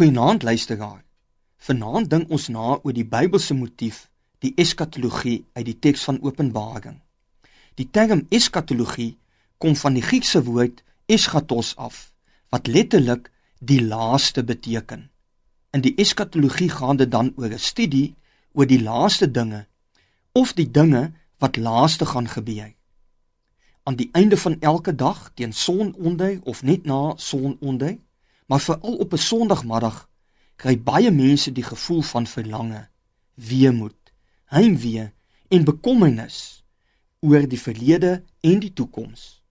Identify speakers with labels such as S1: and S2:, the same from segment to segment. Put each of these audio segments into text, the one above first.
S1: Goeienaand luisteraar. Vanaand dink ons na oor die Bybelse motief, die eskatologie uit die teks van Openbaring. Die term eskatologie kom van die Griekse woord eschatos af, wat letterlik die laaste beteken. In die eskatologie gaan dit dan oor 'n studie oor die laaste dinge of die dinge wat laaste gaan gebeur. Aan die einde van elke dag teen sononder of net na sononder Maar veral op 'n Sondagmiddag kry baie mense die gevoel van verlange, weemoed, heimwee en bekommernis oor die verlede en die toekoms.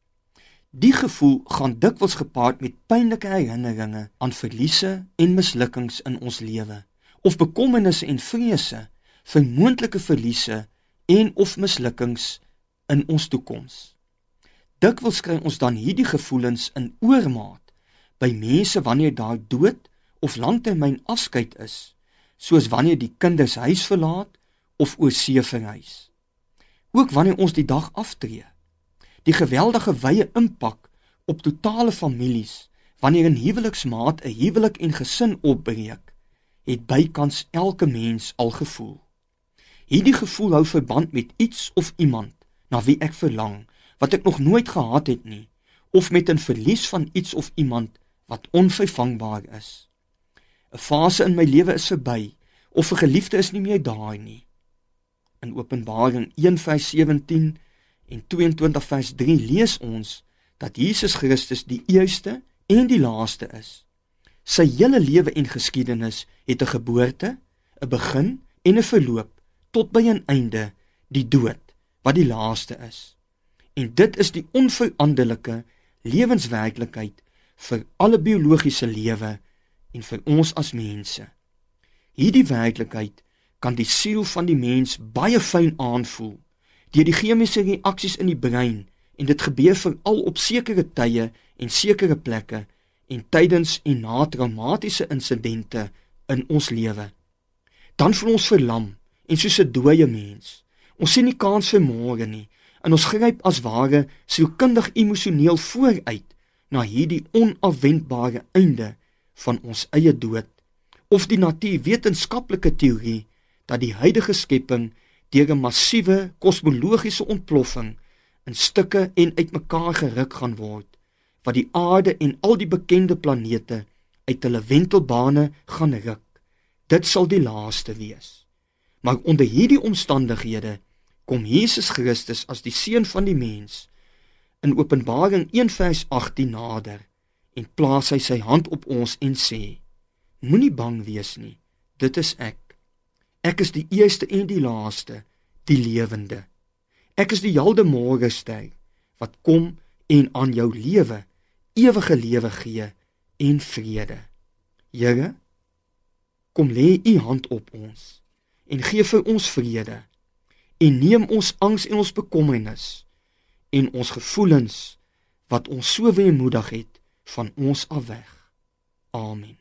S1: Die gevoel gaan dikwels gepaard met pynlike herinneringe aan verliese en mislukkings in ons lewe of bekommernisse en vrese vir moontlike verliese en of mislukkings in ons toekoms. Dikwels kry ons dan hierdie gevoelens in oormaat by mense wanneer daar dood of langtermyn afskeid is, soos wanneer die kinders huis verlaat of oorsee verhuis. Ook wanneer ons die dag aftree. Die geweldige wye impak op totale families wanneer 'n huweliksmaat 'n huwelik en gesin opbreek, het bykans elke mens al gevoel. Hierdie gevoel hou verband met iets of iemand na wie ek verlang, wat ek nog nooit gehad het nie, of met 'n verlies van iets of iemand wat onvervangbaar is. 'n Fase in my lewe is verby of 'n geliefde is nie meer daar nie. In Openbaring 1:17 en 22:3 lees ons dat Jesus Christus die eerste en die laaste is. Sy hele lewe en geskiedenis het 'n geboorte, 'n begin en 'n verloop tot by 'n einde, die dood, wat die laaste is. En dit is die onveranderlike lewenswerklikheid vir alle biologiese lewe en vir ons as mense. Hierdie werklikheid kan die siel van die mens baie fyn aanvoel deur die chemiese reaksies in die brein en dit gebeur veral op sekere tye en sekere plekke en tydens en na traumatiese insidente in ons lewe. Dan voel ons verlam en soos 'n dooie mens. Ons sien nie kans vir môre nie en ons gryp as ware sielkundig emosioneel vooruit na hierdie onafwendbare einde van ons eie dood of die natuurwetenskaplike teorie dat die huidige skepping deur 'n massiewe kosmologiese ontploffing in stukke en uitmekaar geruk gaan word wat die aarde en al die bekende planete uit hulle wentelbane gaan ruk. Dit sal die laaste wees. Maar onder hierdie omstandighede kom Jesus Christus as die seun van die mens in Openbaring 1:18 nader en plaas hy sy hand op ons en sê: Moenie bang wees nie. Dit is ek. Ek is die eerste en die laaste, die lewende. Ek is die helde môrester wat kom en aan jou lewe ewige lewe gee en vrede. Here, kom lê u hand op ons en gee vir ons vrede en neem ons angs en ons bekommernis en ons gevoelens wat ons so weemoedig het van ons af weg. Amen.